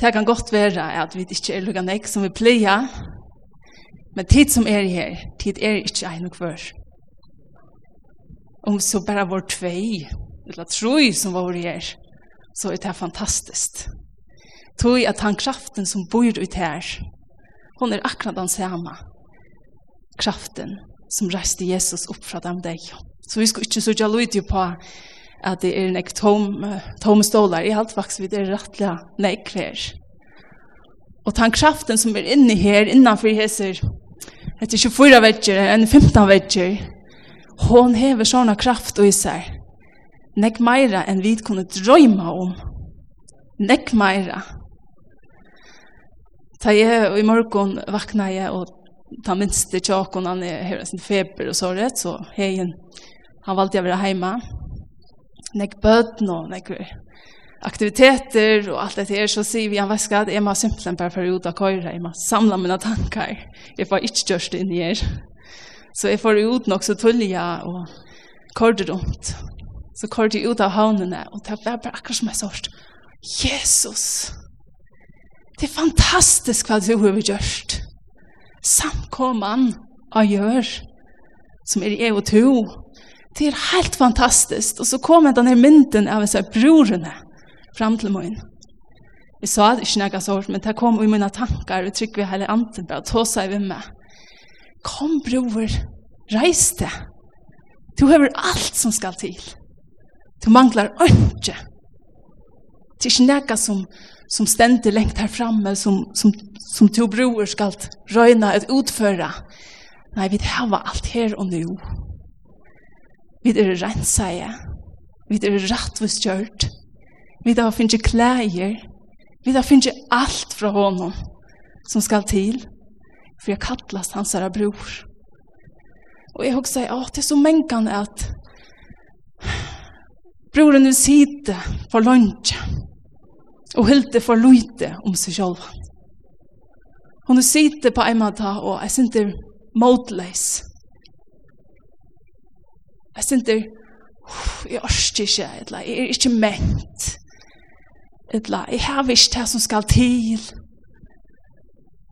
Det kan godt være at vi ikke er lukket nek som vi pleier, men tid som er her, tid er ikke en og hver. Om så bare vår tvei, eller troi som var her, så er det fantastisk. Tog at han kraften som bor ut her, hon er akkurat den samme. Kraften som reiste Jesus opp fra dem deg. Så vi skal ikke så gjøre på at det er en ek tom, tom stålar. i alt faktisk vi det er rettelig nek hver. Og den kraften som er inne her, innanfor heser, etter 24 vekker, en 15 vekker, hon hever sånne kraft og især. Nek meira enn vi kunne drøyma om. Nek meira. Ta jeg, i morgon vakna jeg, og ta minste tjakon, han er, her sin feber og såret, så heien, han valgte jeg å være heima nek bøten og nek aktiviteter og alt det her, så sier vi, han vet at jeg må simpelthen bare for ut av køyre, jeg må samle mine tankar, jeg får ikke gjørst inn i her. Så jeg får ut nok så tullige og kørte rundt. Så kørte jeg ut av havnene, og det var bare akkurat som jeg sørst. Jesus! Det er fantastisk hva du har gjørst. Samkomman av gjør, som er jeg og to, Det er helt fantastiskt. Og så kom denne mynden av disse brorene fram til morgen. Jeg sa det ikke noe sånt, men det kom i mine tankar, og trykk vi hele anten, bare ta seg ved meg. Kom, bror, reis det. Du har alt som skal til. Du manglar ønske. Det er ikke noe som, som stender lengt her framme, som, som, som to bror skal røyne et utføre. Nei, vi har alt her og nå. Vi er rensaie. Vi er rettvis kjørt. Vi da finner klæger. Vi da finner alt fra honom som skal til. For jeg kallast hans herre bror. Og jeg husker, ja, det er så mengan at broren nu sitte for lunch og hylte for lute om seg selv. Hun sitte på en måte og jeg synes det er. Jeg synter, jeg orsker ikke, eller jeg er ikke ment, eller jeg har ikke det som skal til.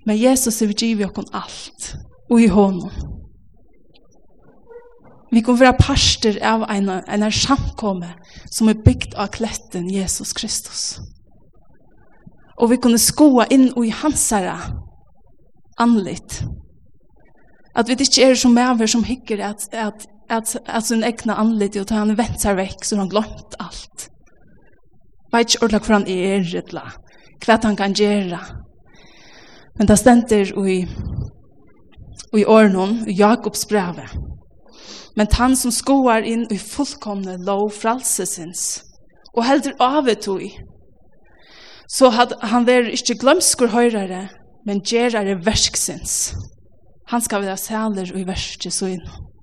Men Jesus er givet oss alt, og i hånden. Vi kan være parster av en, en samkomme som er bygd av kletten Jesus Kristus. Og vi kunne skoa inn i hans herre anlitt. At vi ikke er som maver som hikker at, at at, at sin egna anlit og han ventar vekk så han glemt alt. Vet ikke ordentlig hvor han er, eller hva han kan gjøre. Men det stender i, i årene i Jakobs brevet. Men han som skoar inn i fullkomne lov fralsesins, og heldur avet i, så had, han ver ikke glømskur høyrere, men gjerare versksins. Han skal være sæler i verset så innom.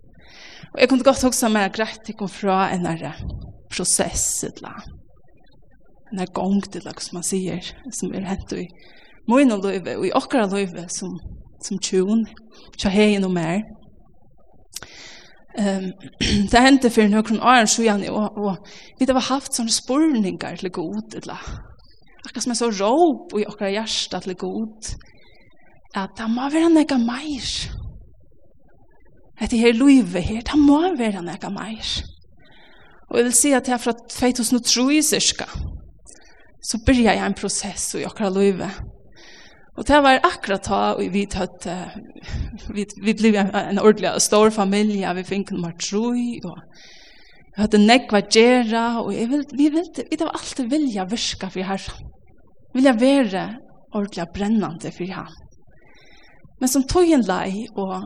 Og jeg kunne godt også med greit til å komme fra en her prosess, eller en her gong, til, som man sier, som er hent i min og løyve, og i okkara løyve som, som tjon, tja hei noe mer. Um, det hendte for noen år siden, og, og vi har haft sånne spurningar til god, eller akkurat som en så råp i okkara hjärsta til god, at det må være nekka meir, Hette her løyve her, det må være nekka meir. Og jeg vil si at her fra 2003 cirka, så byrja jeg en prosess i okra løyve. Og det var akkurat da vi tøtt, vi, vi ble en ordentlig stor familie, vi fikk nummer troi, og vi hadde nekva gjerra, og jeg vil, vi vil, vi vil alltid vilja virka for herran. Vilja være ordentlig brennande for herran. Men som tog en lei, og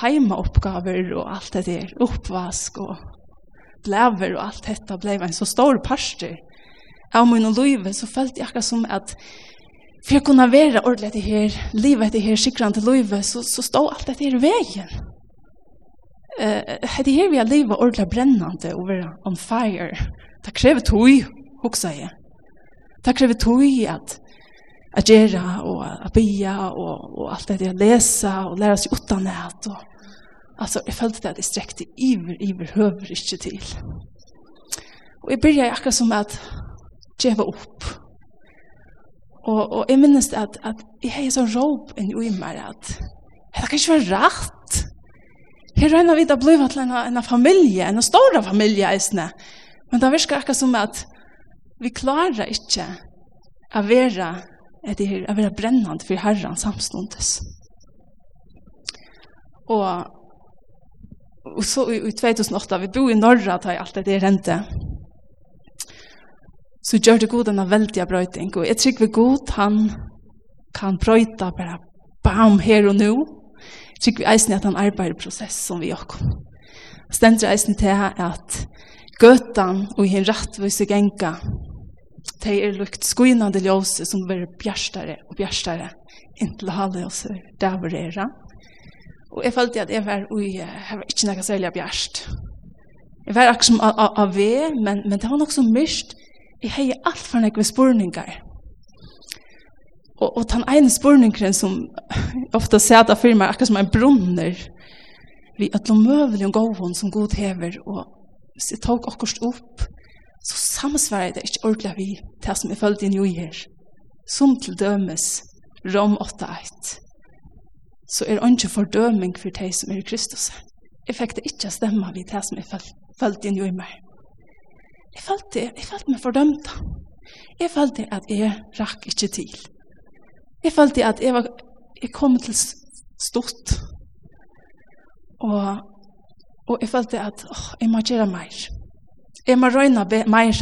heimaoppgaver og alt det der, oppvask og blæver og alt dette blev en så stor parster. Av min og så følte jeg akkurat som at for jeg kunne være ordentlig det her, livet det her, til livet, så, så stod alt det her i veien. Uh, det her vi har livet ordentlig brennende og være on fire. Det krever tog, hoksa jeg. Det krever tog at att göra och att bya och och allt det jag läsa och lära sig utan nät och alltså jag följde det att det sträckte iver iver höver inte till. Och jag började akkurat som att geva upp. Och och jag minns att att jag hade sån rop en i mig att det kan inte vara rätt. Här rönna vi da bliva til en, en familie, en stor familie, eisne. Men det virker akkurat som att vi klarar inte att vara er det her, jeg vil være brennende for Herren samståndes. Og, og så i, i 2008, vi bor i Norra, da jeg alt det rente, så gjør det god en veldig brøyting, og jeg tror vi god han kan brøyta bare bam, her og nå, jeg tror vi eisen at han arbeider prosess som vi gjør. Stendt eisen til at gøtan og i en rettvise genka de er lukt skuinande ljøse som blir bjørstare og bjørstare inntil halve oss der hvor det er. Og jeg følte at jeg var, ui, jeg var ikke noe særlig bjørst. Jeg var akkurat som av ve, men, men det var nok så myrst. Jeg heier alt for nekve spurningar. Og, og den ene spurningen som ofta sæta for meg akkurat som en brunner, vi at lo møvelig og gåvån som god hever, og jeg tok akkurat opp, så samsvarer det ikke ordentlig vi til som er følt inn i her. Som til dømes Rom 8.1 så er det ikke fordøming for de som er i Kristus. Jeg fikk det ikke stemme vi til som er følt inn i meg. Jeg følte, jeg følte meg fordømt. Jeg følte at jeg rakk ikke til. Jeg følte at jeg, var, jeg kom til stort. Og, og jeg følte at åh, jeg må gjøre mer. Jeg må røyne mer.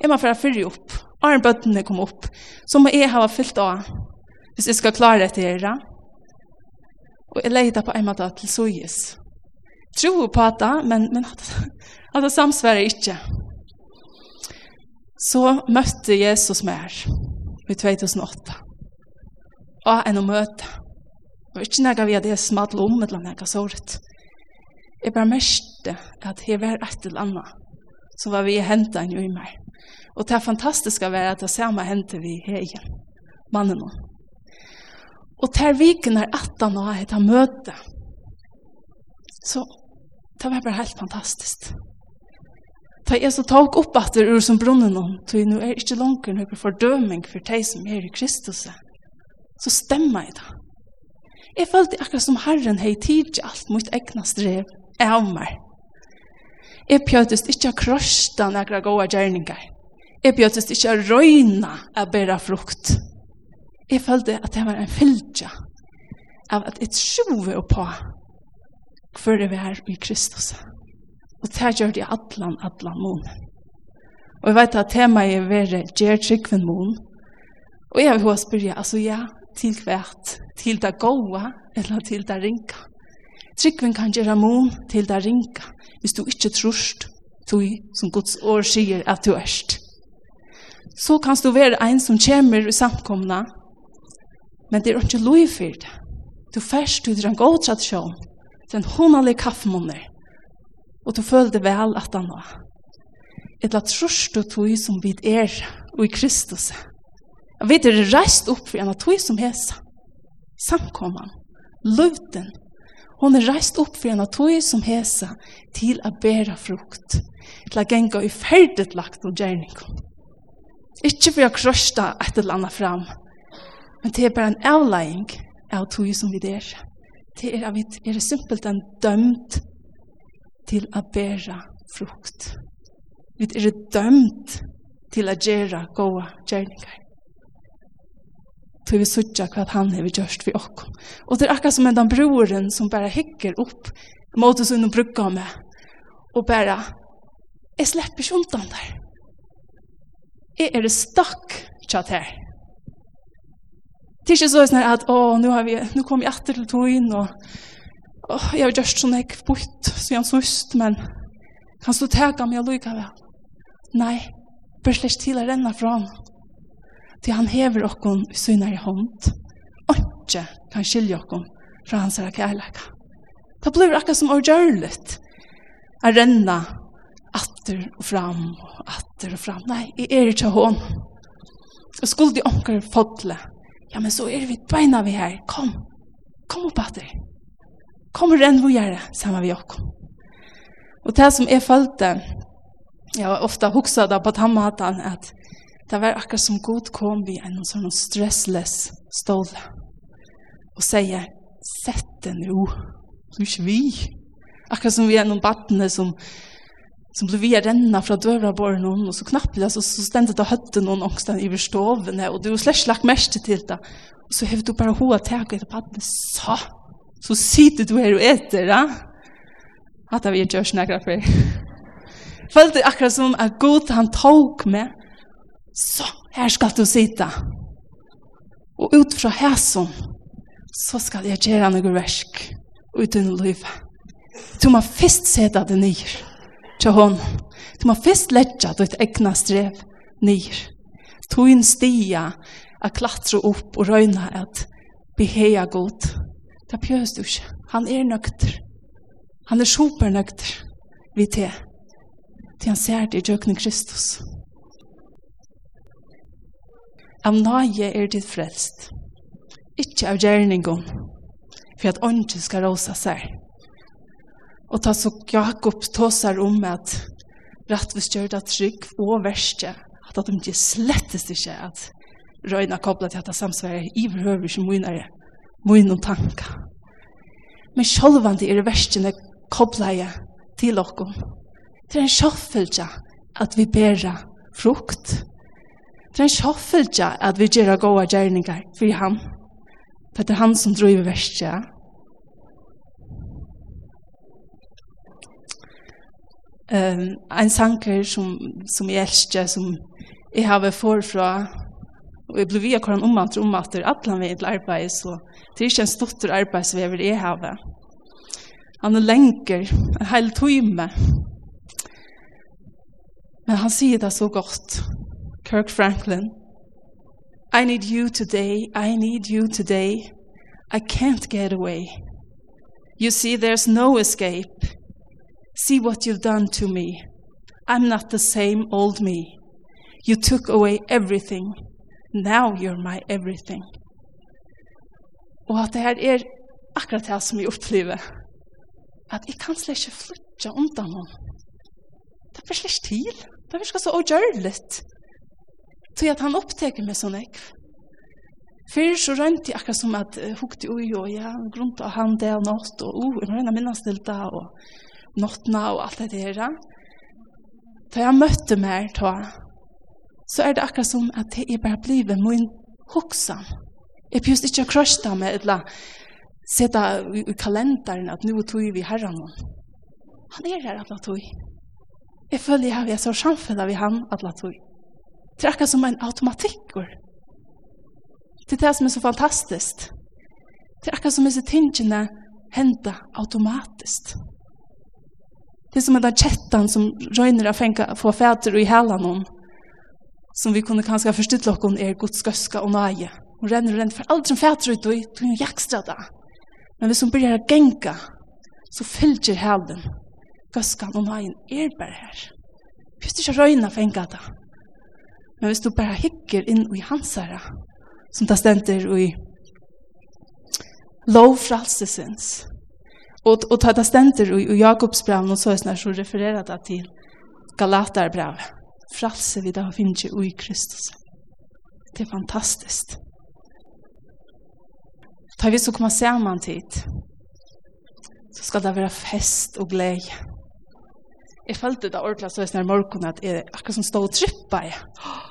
Jeg må færa fyrre opp. Arn bøttene kom opp. Så må jeg hava fyllt av. Hvis jeg skal klare etter dere. Og jeg leide på en måte til sojes. Tro på det, men, men at, at det samsvarer ikke. Så møtte Jesus meg i 2008. Og en å møte. Og ikke nega vi hadde smadlet om et eller annet såret. Jeg bare mørste at jeg var et eller annet så var vi hentet en jo i meg. Og det fantastiske var at det samme hentet vi her igjen, mannen og. Og til viken er at han har et møte. Så det var bare helt fantastisk. Ta jeg så tog opp at det ur som brunnen om, så nå er ikke langt noe fordøming for de som er i Kristus. Så stemmer jeg da. Jeg følte akkurat som Herren har tid til alt mot egna strev av meg. Jeg pjøtest ikke å krosta nekra gode gjerninger. Jeg pjøtest ikke å røyna å bæra frukt. Jeg følte at det var en fyldja av at jeg tjove på før vi er i Kristus. Og det gjør det atlan, atlan månen. Og jeg vet at temaet er være gjør tryggven månen. Og jeg vil hva spørre, altså ja, til hvert, til det gode, eller til det ringa. Tryggven kan gjøre mån til det ringa, hvis du ikke trorst, du som Guds år sier at du erst. Så kan du være en som kommer i samkomna, men det er ikke lov for det. Du først, du er en god tradisjon, til en håndelig kaffemåner, og du føler det vel at han var. Etla trorst du tog som vid er og i Kristus. Jeg vet det er reist opp for en av tog som hesa. Samkomman, løvden, Hon er reist opp for en av tog som hesa til å bære frukt, til å genga i ferdet lagt og gjerning. Ikke for å krøsta et eller annet fram, men det er bare en avleiing av tog som vi der. Det er, vi er simpelt en dømt til å bære frukt. Vi er dømt til å gjøre gode gjerninger tog vi suttja hva han hever gjørst vi okkom. Og det er akkurat som en den broren som bare hikker opp mot oss under brukka med, og bare, jeg slipper ikke undan der. Jeg er stakk tjatt her. Det er ikke så sånn at, å, nå, har vi, nå kom jeg etter til togin, og oh, jeg har gjørst sånn jeg bort, så jeg sust, men kan du tega meg og lukka vel? Nei, bør slett til å renne fra henne til han hever okkon i synar i hånd. og ikke kan skilje okkon fra hans herre kærleika. Det blir akka som årgjørligt å renne atter og fram og atter og fram. Nei, jeg er ikke hånd. Og skulle de omkring fodle, ja, men så er vi beina vi her. Kom, kom opp atter. Kom og renn vi gjøre, sammen vi okkon. Og det som jeg følte, jeg har ofte hukset på tammaten, at Det var akkurat som god kom vi en sånn stressless stål og sier, sett den ro, så ikke vi. Akkurat som vi er noen battene som, som blir via renna fra døra båren noen, og så knappelig, så, så stendet det høtten noen ångsten i verstovene, og du har slett lagt mest til det. Og så har du bare hoa teg etter badene, så, så sitter du her og etter, ja. Hatt av jeg gjør snakker for. Følte akkurat som at god han tok med, så, her skal du sitte. Og ut fra hæsson, så skal jeg gjøre noe versk uten liv. Du må først sette det nyer til hon. Du må først lette ditt egna strev nyer. en stia å klatre opp og røyne at beheia godt. Det pjøs du ikke. Han er nøkter. Han er supernøkter vi til. Til han ser det i djøkning Kristus. Kristus. Av nage er ditt frelst. Ikke av gjerningen, for at ånden skal råse seg. Og ta så Jakob tåsar om at rettvis gjør det trygg og verste, at de ikke slettes ikke at røyna koblet til at det samsvarer iverhøver som munere, mun og tanka. Men sjolvandi er verste når koblet jeg til dere. Det er en sjåfølge at vi bærer frukt, frukt, Det er ikke hoffelse at vi gjør gode gjerninger for ham. Det er han som driver verset. Um, en sanker som, som jeg elsker, som jeg har vært forfra, og jeg ble via hvordan omant og omant er alle han vil arbeid, så det er ikke en stort arbeid som jeg vil jeg har. Han er lenger, en hel time. Men han sier det så godt. Kirk Franklin, I need you today, I need you today. I can't get away. You see, there's no escape. See what you've done to me. I'm not the same old me. You took away everything. Now you're my everything. Og at det her er akkurat det som jeg opplever. At jeg kan slett ikke flytte undan noen. Det blir slett til. Det virker så ågjørligt. Til at han oppteker meg sånn ekv. Før så rønte jeg akkurat som at uh, hukte ui og ja, grunnt av han det og nått og ui, jeg må minnes til det og nåttna og alt det der. Da jeg møtte meg da, så er det akkurat som at det er bare blivet min hoksan. Jeg pjøst ikke å krøsta meg eller sette i kalenderen at nå tog vi herren. Han er her alle tog. Jeg føler jeg har så samfunnet vi han alle tog. Det akkurat som en automatik. Det er det som er så fantastiskt. Det är akkurat som disse tingene hender automatiskt. Det är som den där kättan som røyner å fenga få fæter i hela hon. Som vi kunde kanske förstå att hon är Guds göska och nöje. Hon renner og renner för alt som fæter ut och hun Hon är jäkstrada. Men hun som börjar genka, så fyller hälen. Göskan och nöjen är bara här. Just det är röjna fenga det. Men hvis du bare hikker inn i hansara, som det stender i lovfralsesens, og, og det stender i, i Jakobsbraven, og så er det så refererer det til Galaterbraven. Fralse vi da finner ikke i Kristus. Det er fantastisk. Ta vi så kommer sammen tid, så skal det være fest og glede. Jeg følte det ordentlig så i morgen at jeg akkurat som stod og trippa i. Åh!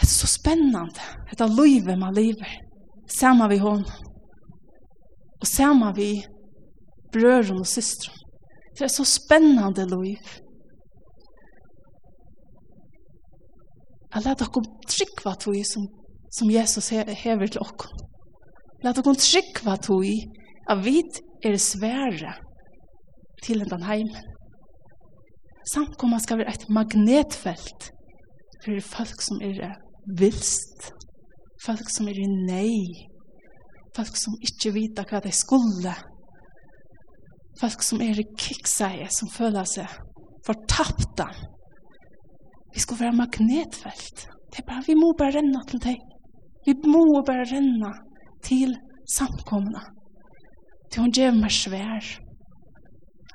Det är så spännande. Det är livet man lever. Samma vi hon. Och samma vi bröder och systrar. Det är så spännande liv. Jag lät oss tryggva tog som, som Jesus hever till oss. Lät oss tryggva tog at vi är svære till den heimen. Samkomma ska være ett magnetfält för folk som är vilst, folk som er i nei, folk som ikke vita hva de skulle, folk som er i kikseie, som føler seg fortapta. Vi skal være magnetfelt. Det er bare, vi må bare renne til deg. Vi må bare renne til samkomna. Til hun gjør meg svær.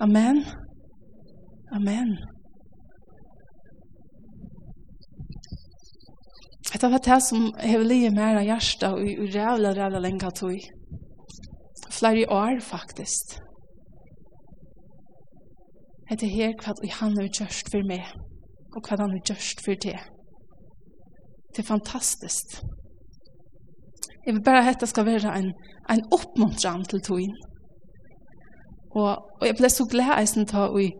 Amen. Amen. Hetta var det som hever lige mer av hjärsta og i rævla, rævla lenga tog. Flere år, faktisk. Hetta her hva han har gjørst for meg, og hva han har gjørst for det. Det er fantastiskt. Jeg vil bare hetta skal være en, en oppmuntran til togin. Og, og jeg ble så glad eisen ta og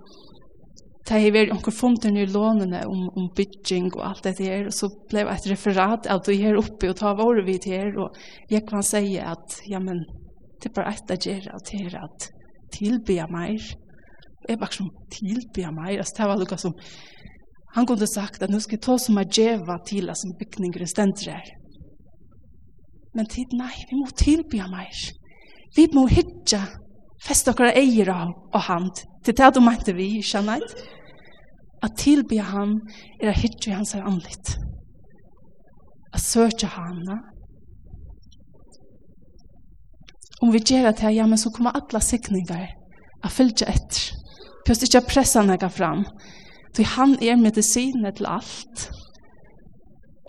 det har vært noen funder i lånene om, om bygging og alt det her, og så ble det et referat av det her oppe og ta våre vidt her, og jeg kan si at, ja, men, det er bare et av dere at det er at tilbya meg. Jeg bare som tilbya meg, altså det var noe som, han kunne sagt at nå skal jeg ta som er djeva til som bygninger og stendere her. Men tid, nei, vi må tilbya meg. Vi må hitja Fest okkara eier av og hand. Til det du mente vi, kjenner At tilby han er at hitje hans er anlitt. At søke hana. Om vi gjør det ja, men så kommer alle sikninger a fylgje etter. Pjøst ikke pressa nega fram. Ty han er medisinet til alt.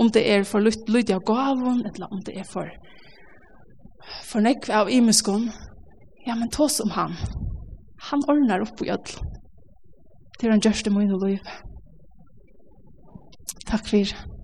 Om det er for lydig av gavun, eller om det er for for nekve av imuskon, Ja, men ta som han. Han ordnar upp i ödl. Det är han görste mun och liv. Tack för.